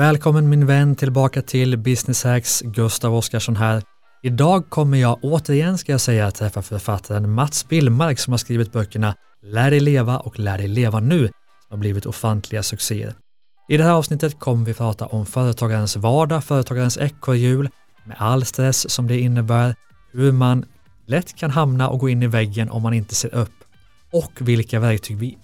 Välkommen min vän tillbaka till Business Hacks, Gustav Oskarsson här. Idag kommer jag återigen ska jag säga träffa författaren Mats Billmark som har skrivit böckerna Lär dig leva och Lär dig leva nu som har blivit ofantliga succéer. I det här avsnittet kommer vi prata om företagarens vardag, företagarens ekorrhjul med all stress som det innebär, hur man lätt kan hamna och gå in i väggen om man inte ser upp och vilka verktyg vi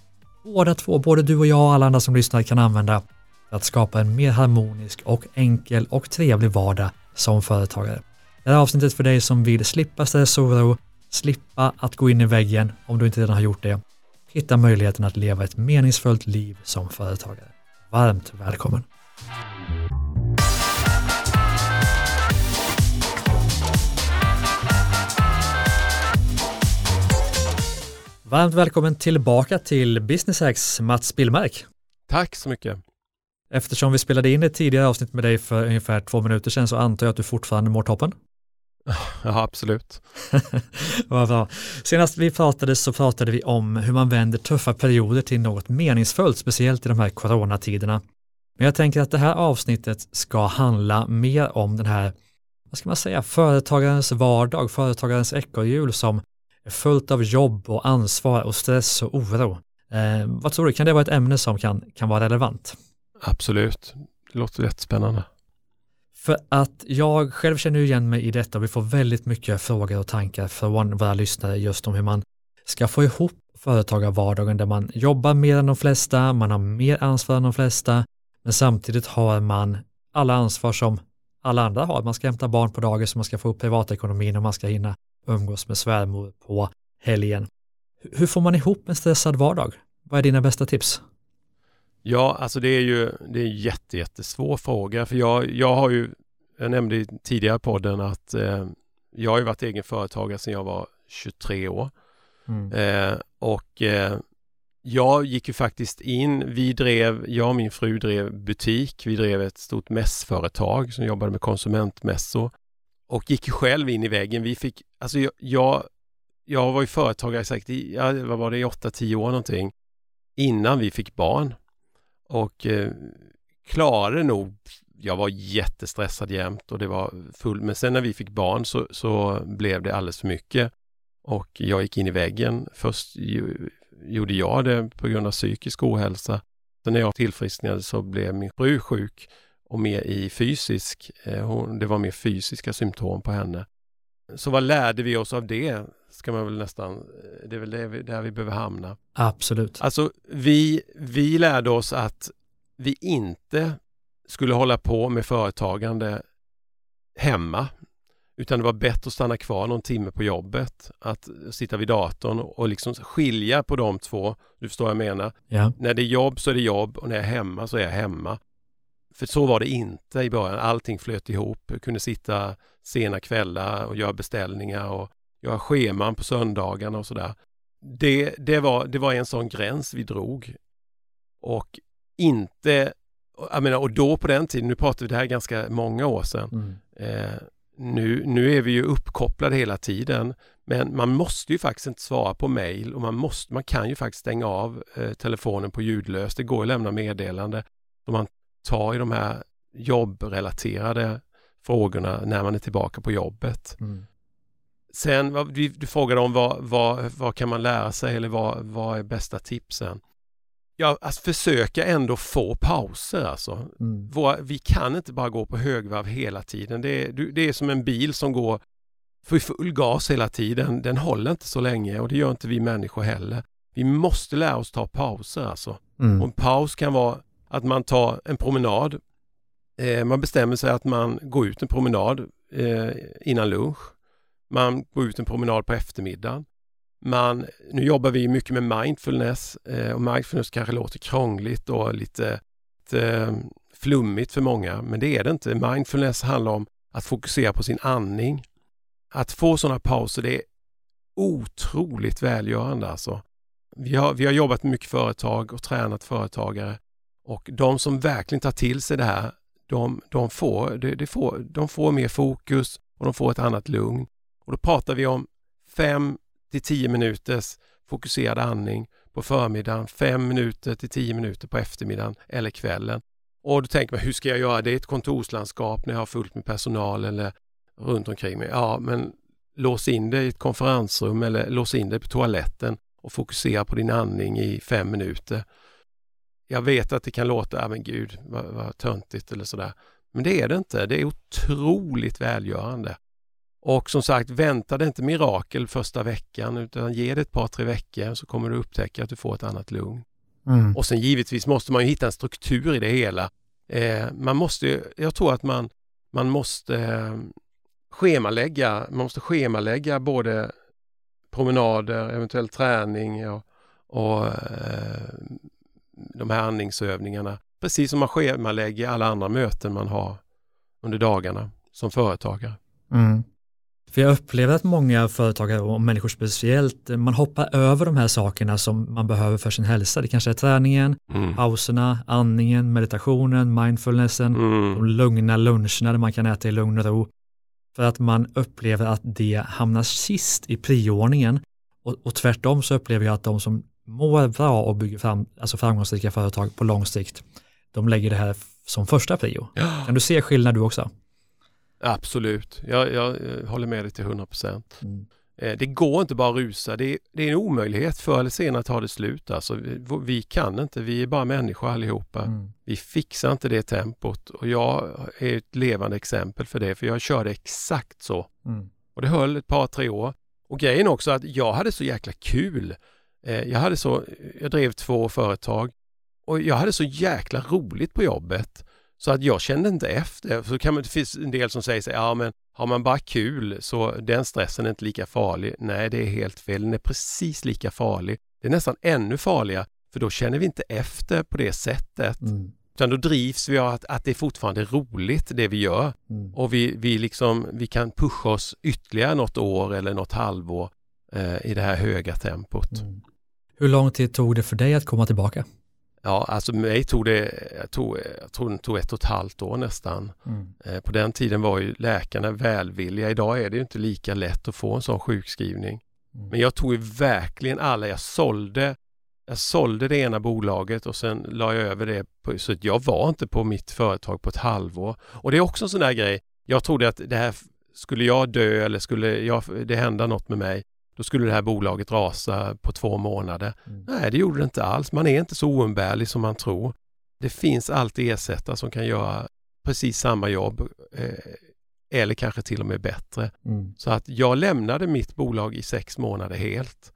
båda två, både du och jag och alla andra som lyssnar kan använda för att skapa en mer harmonisk och enkel och trevlig vardag som företagare. Det här avsnittet för dig som vill slippa stress och oro, slippa att gå in i väggen om du inte redan har gjort det, hitta möjligheten att leva ett meningsfullt liv som företagare. Varmt välkommen! Varmt välkommen tillbaka till Business Hacks, Mats Billmark. Tack så mycket. Eftersom vi spelade in ett tidigare avsnitt med dig för ungefär två minuter sedan så antar jag att du fortfarande mår toppen? Ja, absolut. Vad bra. Senast vi pratade så pratade vi om hur man vänder tuffa perioder till något meningsfullt, speciellt i de här coronatiderna. Men jag tänker att det här avsnittet ska handla mer om den här, vad ska man säga, företagarens vardag, företagarens ekorrhjul som är fullt av jobb och ansvar och stress och oro. Eh, vad tror du, kan det vara ett ämne som kan, kan vara relevant? Absolut, det låter jättespännande. För att jag själv känner igen mig i detta och vi får väldigt mycket frågor och tankar från våra lyssnare just om hur man ska få ihop företagarvardagen där man jobbar mer än de flesta, man har mer ansvar än de flesta, men samtidigt har man alla ansvar som alla andra har. Man ska hämta barn på dagis, man ska få upp privatekonomin och man ska hinna umgås med svärmor på helgen. Hur får man ihop en stressad vardag? Vad är dina bästa tips? Ja, alltså det är ju det är en jätte, jättesvår fråga för jag, jag har ju, jag nämnde i tidigare podden att eh, jag har ju varit egen företagare sedan jag var 23 år. Mm. Eh, och eh, jag gick ju faktiskt in, vi drev, jag och min fru drev butik, vi drev ett stort mässföretag som jobbade med konsumentmässor och gick själv in i väggen. Vi fick, alltså jag, jag, jag var ju företagare säkert i, ja, vad var det, i 8-10 år någonting innan vi fick barn och eh, klarade nog jag var jättestressad jämt och det var full, men sen när vi fick barn så, så blev det alldeles för mycket och jag gick in i väggen. Först ju, gjorde jag det på grund av psykisk ohälsa. Sen när jag tillfrisknade så blev min fru sjuk och mer i fysisk, eh, hon, det var mer fysiska symptom på henne. Så vad lärde vi oss av det? Ska man väl nästan, eh, det är väl det, där vi behöver hamna. Absolut. Alltså vi, vi lärde oss att vi inte skulle hålla på med företagande hemma. Utan det var bättre att stanna kvar någon timme på jobbet. Att sitta vid datorn och liksom skilja på de två. Du förstår vad jag menar. Ja. När det är jobb så är det jobb och när jag är hemma så är jag hemma. För så var det inte i början. Allting flöt ihop. Jag kunde sitta sena kvällar och göra beställningar och göra scheman på söndagarna och sådär. Det, det, var, det var en sån gräns vi drog. Och inte, jag menar, och då på den tiden, nu pratar vi det här ganska många år sedan, mm. eh, nu, nu är vi ju uppkopplade hela tiden, men man måste ju faktiskt inte svara på mail och man, måste, man kan ju faktiskt stänga av eh, telefonen på ljudlös. Det går att lämna meddelande. Man tar i de här jobbrelaterade frågorna när man är tillbaka på jobbet. Mm. Sen, vad, du, du frågade om vad, vad, vad kan man lära sig eller vad, vad är bästa tipsen? Ja, att försöka ändå få pauser alltså. Mm. Våra, vi kan inte bara gå på högvarv hela tiden. Det är, det är som en bil som går för full gas hela tiden. Den håller inte så länge och det gör inte vi människor heller. Vi måste lära oss ta pauser alltså. Mm. Och en paus kan vara att man tar en promenad. Eh, man bestämmer sig att man går ut en promenad eh, innan lunch. Man går ut en promenad på eftermiddagen. Man, nu jobbar vi mycket med mindfulness eh, och mindfulness kanske låter krångligt och lite, lite eh, flummigt för många, men det är det inte. Mindfulness handlar om att fokusera på sin andning. Att få sådana pauser, det är otroligt välgörande alltså. Vi har, vi har jobbat med mycket företag och tränat företagare och de som verkligen tar till sig det här, de, de, får, de, de får, de får mer fokus och de får ett annat lugn. Och då pratar vi om fem till tio minuters fokuserad andning på förmiddagen, fem minuter till tio minuter på eftermiddagen eller kvällen. Och då tänker man, hur ska jag göra det i ett kontorslandskap när jag har fullt med personal eller runt omkring mig? Ja, men lås in dig i ett konferensrum eller lås in dig på toaletten och fokusera på din andning i fem minuter. Jag vet att det kan låta, ja men gud vad, vad töntigt eller sådär. Men det är det inte. Det är otroligt välgörande. Och som sagt, vänta dig inte mirakel första veckan utan ge det ett par, tre veckor så kommer du upptäcka att du får ett annat lugn. Mm. Och sen givetvis måste man hitta en struktur i det hela. Eh, man måste, jag tror att man, man måste eh, schemalägga, man måste schemalägga både promenader, eventuell träning och, och eh, de här andningsövningarna. Precis som man schemalägger alla andra möten man har under dagarna som företagare. Mm. För jag upplever att många företagare och människor speciellt, man hoppar över de här sakerna som man behöver för sin hälsa. Det kanske är träningen, mm. pauserna, andningen, meditationen, mindfulnessen, mm. de lugna luncherna där man kan äta i lugn och ro. För att man upplever att det hamnar sist i prioordningen. Och, och tvärtom så upplever jag att de som mår bra och bygger fram, alltså framgångsrika företag på lång sikt, de lägger det här som första prio. Ja. Kan du se skillnad du också? Absolut, jag, jag, jag håller med dig till 100 procent. Mm. Eh, det går inte bara att rusa, det är, det är en omöjlighet. Förr eller senare tar det slut. Alltså, vi, vi kan inte, vi är bara människor allihopa. Mm. Vi fixar inte det tempot och jag är ett levande exempel för det, för jag körde exakt så. Mm. Och det höll ett par, tre år. Och grejen också att jag hade så jäkla kul. Eh, jag, hade så, jag drev två företag och jag hade så jäkla roligt på jobbet. Så att jag kände inte efter. Så kan man, det finns en del som säger så ja men har man bara kul så den stressen är inte lika farlig. Nej, det är helt fel. Den är precis lika farlig. Det är nästan ännu farligare för då känner vi inte efter på det sättet. Mm. Utan då drivs vi av att, att det är fortfarande roligt det vi gör. Mm. Och vi, vi, liksom, vi kan pusha oss ytterligare något år eller något halvår eh, i det här höga tempot. Mm. Hur lång tid tog det för dig att komma tillbaka? Ja, alltså mig tog det, jag tror, jag tror det tog ett och ett halvt år nästan. Mm. Eh, på den tiden var ju läkarna välvilliga. Idag är det inte lika lätt att få en sån sjukskrivning. Mm. Men jag tog ju verkligen alla, jag sålde jag sålde det ena bolaget och sen la jag över det. På, så jag var inte på mitt företag på ett halvår. Och det är också en sån där grej. Jag trodde att det här, skulle jag dö eller skulle jag, det hända något med mig, då skulle det här bolaget rasa på två månader. Mm. Nej, det gjorde det inte alls. Man är inte så oumbärlig som man tror. Det finns alltid ersättare som kan göra precis samma jobb eh, eller kanske till och med bättre. Mm. Så att jag lämnade mitt bolag i sex månader helt.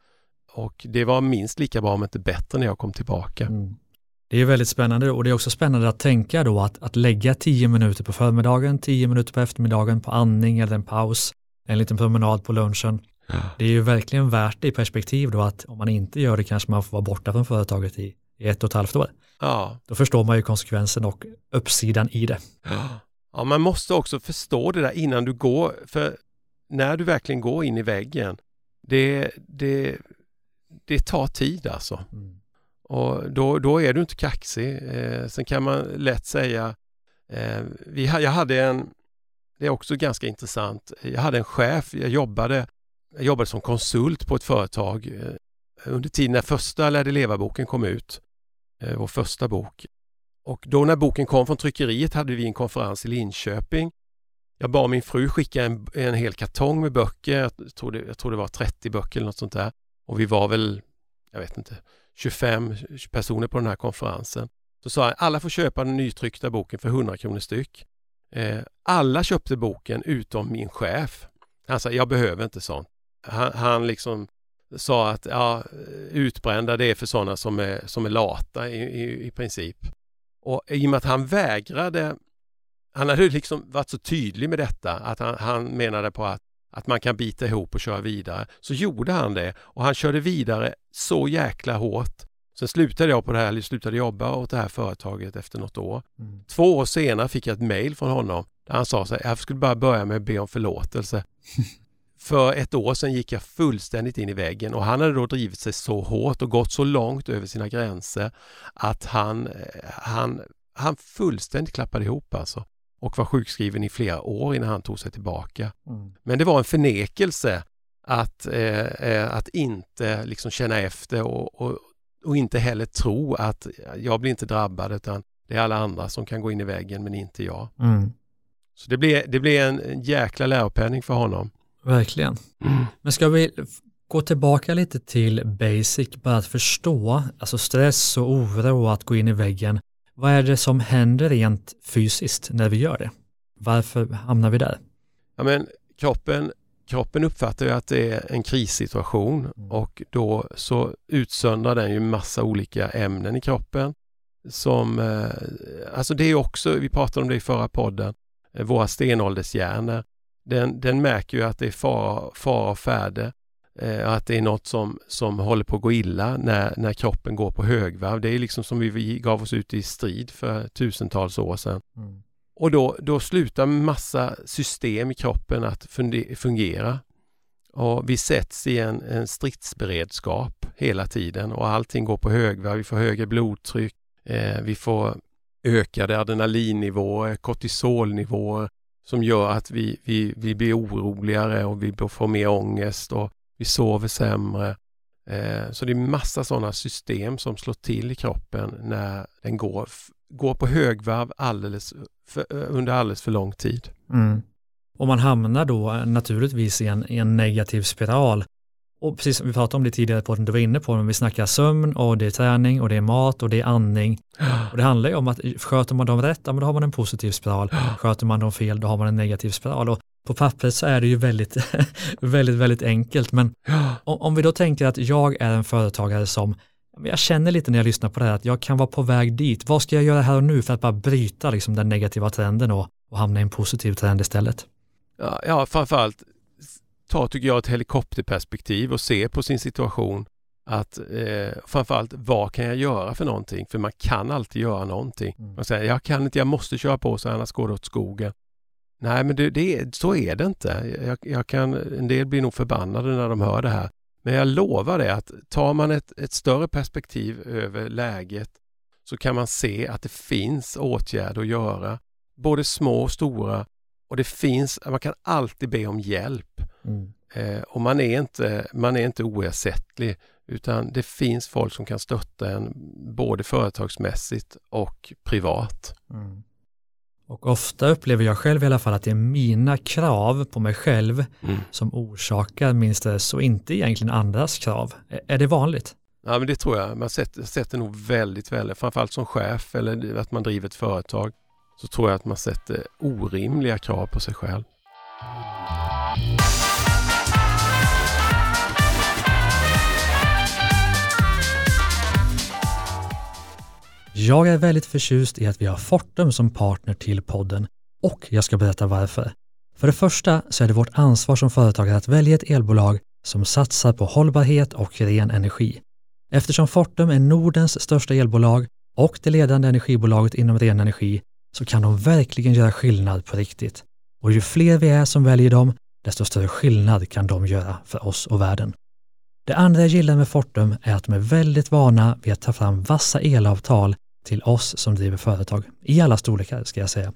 Och det var minst lika bra om inte bättre när jag kom tillbaka. Mm. Det är väldigt spännande och det är också spännande att tänka då att, att lägga tio minuter på förmiddagen, tio minuter på eftermiddagen på andning eller en paus, en liten promenad på lunchen det är ju verkligen värt det i perspektiv då att om man inte gör det kanske man får vara borta från företaget i, i ett och ett halvt år. Ja. Då förstår man ju konsekvensen och uppsidan i det. Ja. ja, man måste också förstå det där innan du går, för när du verkligen går in i väggen, det, det, det tar tid alltså. Mm. Och då, då är du inte kaxig. Eh, sen kan man lätt säga, eh, vi, jag hade en, det är också ganska intressant, jag hade en chef, jag jobbade jag jobbade som konsult på ett företag eh, under tiden när första Lärde leva-boken kom ut, eh, vår första bok. Och då när boken kom från tryckeriet hade vi en konferens i Linköping. Jag bad min fru skicka en, en hel kartong med böcker, jag tror, det, jag tror det var 30 böcker eller något sånt där. Och vi var väl, jag vet inte, 25 personer på den här konferensen. Så sa jag, alla får köpa den nytryckta boken för 100 kronor styck. Eh, alla köpte boken utom min chef. Han sa, jag behöver inte sånt han, han liksom sa att ja, utbrända det är för sådana som är, som är lata i, i, i princip. Och i och med att han vägrade, han hade liksom varit så tydlig med detta att han, han menade på att, att man kan bita ihop och köra vidare. Så gjorde han det och han körde vidare så jäkla hårt. Sen slutade jag på det här, slutade jobba åt det här företaget efter något år. Mm. Två år senare fick jag ett mail från honom där han sa så här, jag skulle bara börja med att be om förlåtelse. För ett år sedan gick jag fullständigt in i väggen och han hade då drivit sig så hårt och gått så långt över sina gränser att han, han, han fullständigt klappade ihop alltså och var sjukskriven i flera år innan han tog sig tillbaka. Mm. Men det var en förnekelse att, eh, eh att inte liksom känna efter och, och, och, inte heller tro att jag blir inte drabbad utan Det är alla andra som kan gå in i väggen men inte jag. Mm. Så det blir, det blir en, en jäkla läropenning för honom. Verkligen. Mm. Men ska vi gå tillbaka lite till basic, bara att förstå, alltså stress och oro och att gå in i väggen. Vad är det som händer rent fysiskt när vi gör det? Varför hamnar vi där? Ja, men kroppen, kroppen uppfattar ju att det är en krissituation Mm. och då så utsöndrar den ju massa olika ämnen i kroppen. Som, eh, alltså det är också, vi pratade om det i förra podden, eh, våra stenåldershjärnor. Den, den märker ju att det är fara, fara och färde. Eh, att det är något som, som håller på att gå illa när, när kroppen går på högvarv. Det är liksom som vi- gav oss ut i strid för tusentals år sedan. Och då, då slutar massa system i kroppen att fungera. Och vi sätts i en, en stridsberedskap hela tiden och allting går på högvarv. Vi får högre blodtryck, eh, vi får ökade adrenalinnivåer, kortisolnivåer som gör att vi, vi, vi blir oroligare och vi får mer ångest och vi sover sämre. Eh, så det är massa sådana system som slår till i kroppen när den går, går på högvarv alldeles för, eh, under alldeles för lång tid. Mm. Och man hamnar då eh, naturligtvis i en, i en negativ spiral. Och precis som vi pratade om det tidigare på den du var inne på, men vi snackar sömn och det är träning och det är mat och det är andning. Och det handlar ju om att sköter man dem rätt, då har man en positiv spiral. Sköter man dem fel, då har man en negativ spiral. Och på pappret så är det ju väldigt, väldigt, väldigt enkelt. Men om, vi då tänker att jag är en företagare som jag känner lite när jag lyssnar på det här att jag kan vara på väg dit. Vad ska jag göra här och nu för att bara bryta liksom, den negativa trenden och, och hamna i en positiv trend istället? Ja, ja framförallt ta tycker jag ett helikopterperspektiv och se på sin situation att eh, framförallt vad kan jag göra för någonting? För man kan alltid göra någonting. Mm. Man säger jag kan inte, jag måste köra på så annars går det åt skogen. Nej men det, det, så är det inte. Jag, jag kan, en del blir nog förbannade när de hör det här. Men jag lovar det att tar man ett, ett större perspektiv över läget så kan man se att det finns åtgärder att göra. Både små och stora. Och det finns, man kan alltid be om hjälp. Mm. Eh, och man är, inte, man är inte oersättlig utan det finns folk som kan stötta en både företagsmässigt och privat. Mm. Och ofta upplever jag själv i alla fall att det är mina krav på mig själv som orsakar min stress och inte egentligen andras krav. Är- Är det vanligt? Ja, men det tror jag. Man sätter, sätter nog väldigt, väldigt, framförallt som chef eller att man driver ett företag, så tror jag att man sätter orimliga krav på sig själv. Jag är väldigt förtjust i att vi har Fortum som partner till podden och jag ska berätta varför. För det första så är det vårt ansvar som företagare att välja ett elbolag som satsar på hållbarhet och ren energi. Eftersom Fortum är Nordens största elbolag och det ledande energibolaget inom ren energi så kan de verkligen göra skillnad på riktigt. Och ju fler vi är som väljer dem, desto större skillnad kan de göra för oss och världen. Det andra jag gillar med Fortum är att de är väldigt vana vid att ta fram vassa elavtal till oss som driver företag, i alla storlekar ska jag säga.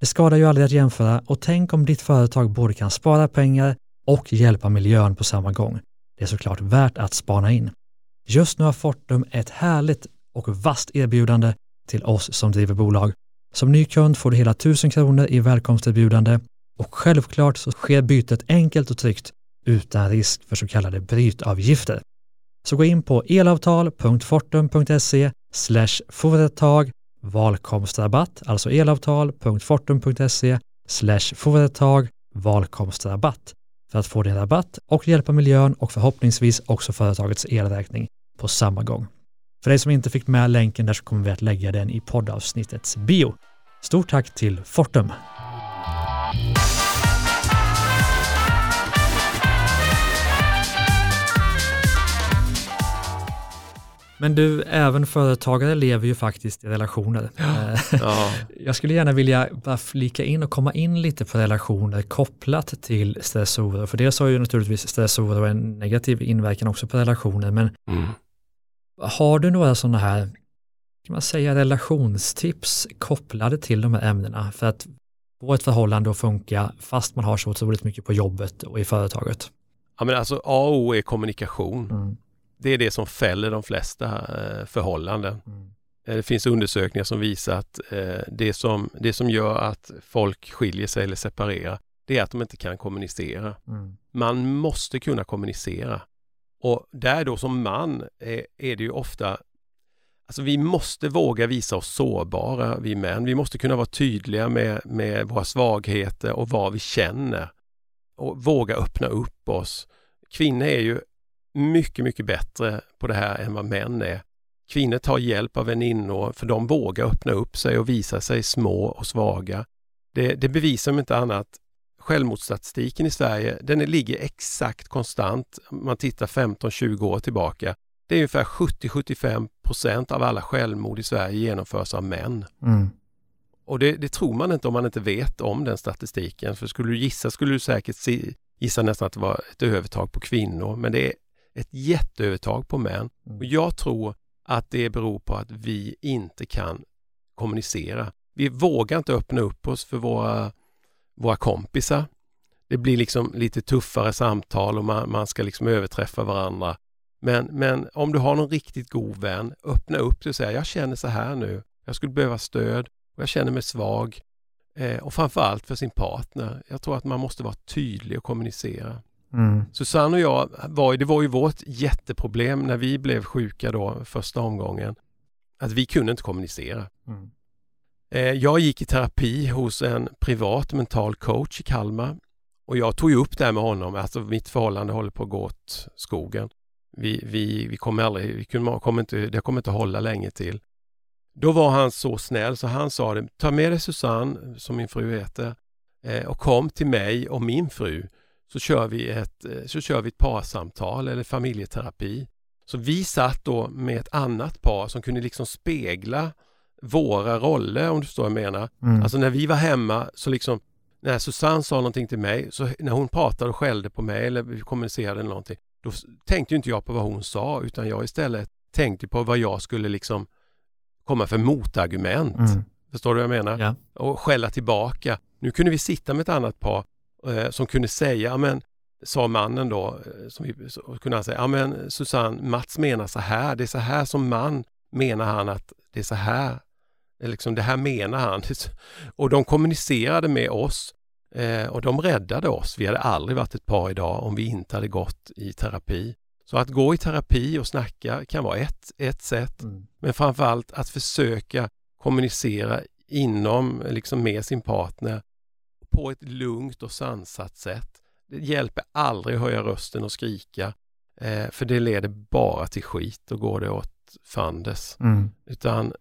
Det skadar ju aldrig att jämföra och tänk om ditt företag både kan spara pengar och hjälpa miljön på samma gång. Det är såklart värt att spana in. Just nu har Fortum ett härligt och vasst erbjudande till oss som driver bolag. Som ny kund får du hela 1000 kronor i välkomsterbjudande och självklart så sker bytet enkelt och tryggt utan risk för så kallade brytavgifter. Så gå in på elavtal.fortum.se företag valkomstrabatt, alltså elavtal.fortum.se företag valkomstrabatt för att få din rabatt och hjälpa miljön och förhoppningsvis också företagets elräkning på samma gång. För dig som inte fick med länken där så kommer vi att lägga den i poddavsnittets bio. Stort tack till Fortum! Men du, även företagare lever ju faktiskt i relationer. Eh, Ja, Jag skulle gärna vilja bara flika in och komma in lite på relationer kopplat till stress och oro. För dels har ju naturligtvis stress och oro en negativ inverkan också på relationer. Men mm. har du några sådana här, kan man säga relationstips kopplade till de här ämnena för att få ett förhållande att funka fast man har så otroligt mycket på jobbet och i företaget? ja men alltså A och O är kommunikation. Mm. Det är det som fäller de flesta eh, förhållanden. Mm. det finns undersökningar som visar att det som, det som gör att folk skiljer sig eller separerar, det är att de inte kan kommunicera. Mm. Man måste kunna kommunicera. Och där då som man är, är det ju ofta Alltså vi måste våga visa oss sårbara, vi män. Vi måste kunna vara tydliga med, med våra svagheter och vad vi känner. Och våga öppna upp oss. Kvinnor är ju mycket, mycket bättre på det här än vad män är. Kvinnor tar hjälp av väninnor för de vågar öppna upp sig och visa sig små och svaga. Det, det bevisar om inte annat självmordsstatistiken i Sverige, den ligger exakt konstant. om Man tittar 15-20 år tillbaka. Det är ungefär 70-75 procent av alla självmord i Sverige genomförs av män. Mm. Och det, det, tror man inte om man inte vet om den statistiken. För skulle du gissa skulle du säkert gissa nästan att det var ett övertag på kvinnor. Men det är ett jätteövertag på män. Mm. Och jag tror att det beror på att vi inte kan kommunicera. Vi vågar inte öppna upp oss för våra, våra kompisar. Det blir liksom lite tuffare samtal och man, man ska liksom överträffa varandra. Men, men om du har någon riktigt god vän, öppna upp dig och säga jag känner så här nu. Jag skulle behöva stöd och jag känner mig svag. Eh, och framförallt för sin partner. Jag tror att man måste vara tydlig och kommunicera. Mm. Susanne och jag, var, det var ju vårt jätteproblem när vi blev sjuka då första omgången. Att vi kunde inte kommunicera. Mm. Eh, jag gick i terapi hos en privat mental coach i Kalmar. Och jag tog ju upp det här med honom, alltså mitt förhållande håller på att gå åt skogen. Vi, vi, vi kommer aldrig, vi kommer inte, det kommer inte hålla länge till. Då var han så snäll så han sa det, ta med dig Susanne, som min fru heter, eh, och kom till mig och min fru så kör vi ett, eh, så kör vi ett parsamtal eller familjeterapi. Så vi satt då med ett annat par som kunde liksom spegla våra roller om du förstår vad jag menar. Mm. Alltså när vi var hemma så liksom när Susanne sa någonting till mig, så när hon pratade och skällde på mig eller vi kommunicerade eller någonting, då tänkte inte jag på vad hon sa utan jag istället tänkte på vad jag skulle liksom komma för motargument. Mm. Förstår du vad jag menar? Ja. Och skälla tillbaka. Nu kunde vi sitta med ett annat par eh, som kunde säga, men sa mannen då, eh, som vi, så kunde han säga, ja men Susanne, Mats menar så här, det är så här som man menar han att det är så här, liksom det här menar han. Och de kommunicerade med oss Eh, och de räddade oss. Vi hade aldrig varit ett par idag om vi inte hade gått i terapi. Så att gå i terapi och snacka kan vara ett, ett sätt. Mm. Men framförallt att försöka kommunicera inom, liksom med sin partner på ett lugnt och sansat sätt. Det hjälper aldrig att höja rösten och skrika. Eh, för det leder bara till skit och går det åt fandes. Mm. Utan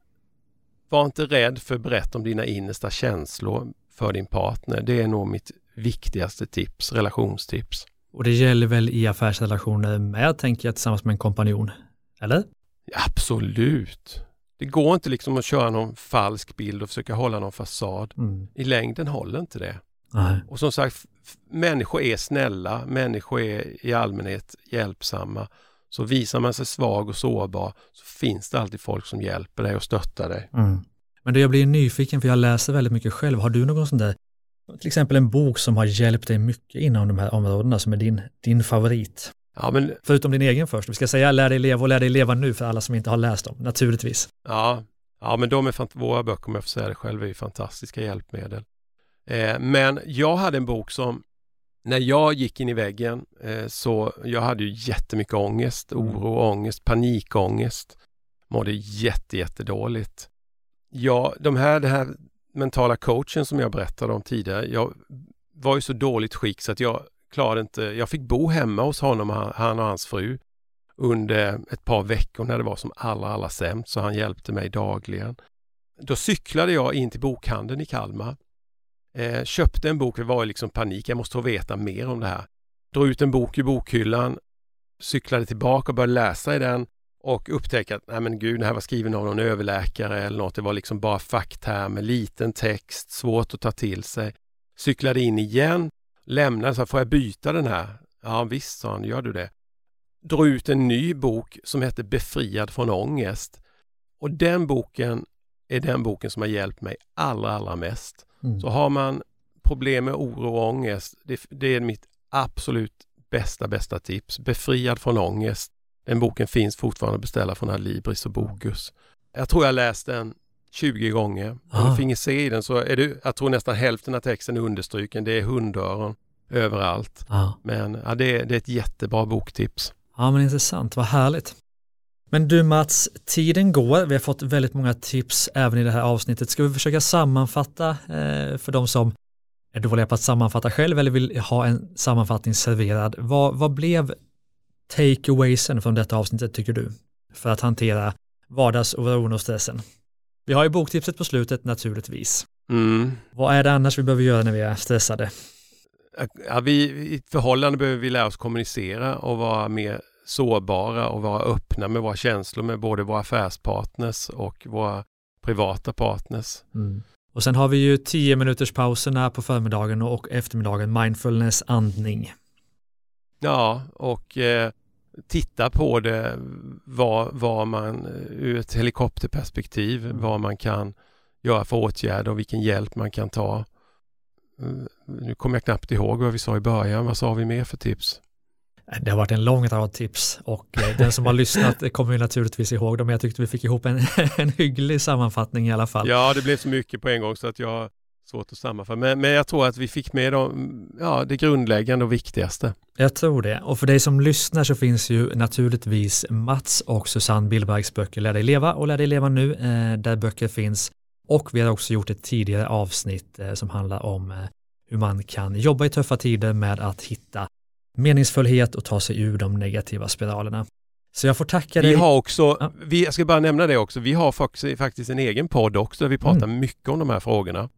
var inte rädd för att berätta om dina innersta känslor för din partner. Det är nog mitt viktigaste tips, relationstips. Och det gäller väl i affärsrelationer med, tänker jag, tillsammans med en kompanjon? Eller? Absolut. Det går inte liksom att köra någon falsk bild och försöka hålla någon fasad. Mm. I längden håller inte det. Nej. Och som sagt, människor är snälla, människor är i allmänhet hjälpsamma. Så visar man sig svag och sårbar så finns det alltid folk som hjälper dig och stöttar dig. Mm. Men då jag blir nyfiken, för jag läser väldigt mycket själv, har du någon sån där, till exempel en bok som har hjälpt dig mycket inom de här områdena som är din, din favorit? Ja, men... Förutom din egen först. Vi ska säga lär dig leva och lär dig leva nu för alla som inte har läst dem, naturligtvis. Ja, ja men de är våra böcker, om jag får säga det själv, är ju fantastiska hjälpmedel. Eh, men jag hade en bok som, när jag gick in i väggen, eh, så jag hade ju jättemycket ångest, mm. oro, ångest, panikångest. Mådde jätte, jättedåligt. Ja, de här, det här mentala coachen som jag berättade om tidigare, jag var i så dåligt skick så att jag klarade inte, jag fick bo hemma hos honom, han och hans fru under ett par veckor när det var som allra, allra sämst, så han hjälpte mig dagligen. Då cyklade jag in till bokhandeln i Kalmar, eh, köpte en bok, det var liksom panik, jag måste få veta mer om det här. Drog ut en bok ur bokhyllan, cyklade tillbaka och började läsa i den och upptäckte att nej men gud, det här var skriven av någon överläkare eller något. Det var liksom bara facktermer, liten text, svårt att ta till sig. Cyklade in igen, lämnade, så får jag byta den här? Ja visst, sa han, gör du det? Drog ut en ny bok som heter Befriad från ångest. Och den boken är den boken som har hjälpt mig allra, allra mest. Mm. Så har man problem med oro och ångest, det, det är mitt absolut bästa, bästa tips. Befriad från ångest den boken finns fortfarande att beställa från Adlibris och Bokus. Jag tror jag läst den 20 gånger. Om Ah. du finge se i den så är det, jag tror nästan hälften av texten är understryken. Det är hundöron överallt. Ja. Men ja, det, är, det är ett jättebra boktips. Ja, men intressant. Vad härligt. Men du Mats, tiden går. Vi har fått väldigt många tips även i det här avsnittet. Ska vi försöka sammanfatta eh, för de som är dåliga på att sammanfatta själv eller vill ha en sammanfattning serverad. Vad, vad blev takeawaysen från detta avsnittet tycker du? För att hantera vardagsoron och stressen. Vi har ju boktipset på slutet naturligtvis. Mm. Vad är det annars vi behöver göra när vi är stressade? Ja, vi, I ett förhållande behöver vi lära oss kommunicera och vara mer sårbara och vara öppna med våra känslor med både våra affärspartners och våra privata partners. Och sen har vi ju 10 minuters pauserna på förmiddagen och eftermiddagen, mindfulness, andning. Ja, och eh, titta på det, vad, vad man eh, ur ett helikopterperspektiv, vad man kan göra för åtgärder och vilken hjälp man kan ta. Mm, Nu kommer jag knappt ihåg vad vi sa i början. Vad sa vi mer för tips? Det har varit en lång rad tips och eh, den som har lyssnat kommer ju naturligtvis ihåg dem. Jag tyckte vi fick ihop en, en hygglig sammanfattning i alla fall. Ja, det blev så mycket på en gång så att jag svårt att sammanfatta. Men, men jag tror att vi fick med dem, ja, det grundläggande och viktigaste. Jag tror det. Och för dig som lyssnar så finns ju naturligtvis Mats och Susanne Billbergs böcker Lär dig leva och Lär dig leva nu, eh, där böcker finns. Och vi har också gjort ett tidigare avsnitt eh, som handlar om eh, hur man kan jobba i tuffa tider med att hitta meningsfullhet och ta sig ur de negativa spiralerna. Så jag får tacka dig. Vi har också, Ja. vi, jag ska bara nämna det också, vi har faktiskt, faktiskt en egen podd också där vi pratar Mm. mycket om de här frågorna.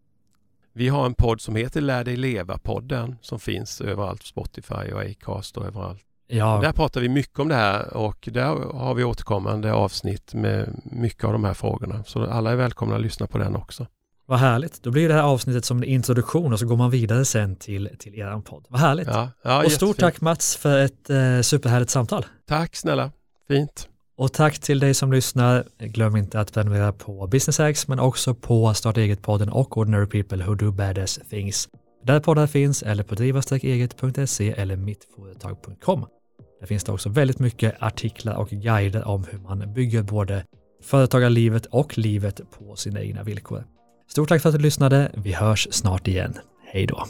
Vi har en podd som heter Lär dig leva-podden som finns överallt, Spotify och Acast och överallt. Ja, Där pratar vi mycket om det här och där har vi återkommande avsnitt med mycket av de här frågorna. Så alla är välkomna att lyssna på den också. vad härligt. Då blir det här avsnittet som en introduktion och så går man vidare sen till, till er podd. Vad härligt. Ja, ja, och stort jättefint. tack Mats för ett eh, superhärligt samtal. Tack snälla, fint. Och tack till dig som lyssnar. Glöm inte att prenumerera på Business Hacks men också på Starta eget-podden och Ordinary People Who Do Badass Things. Där poddar finns eller på driva-eget.se eller mittföretag.com. Där finns det också väldigt mycket artiklar och guider om hur man bygger både företagarlivet och livet på sina egna villkor. Stort tack för att du lyssnade. Vi hörs snart igen. Hej då!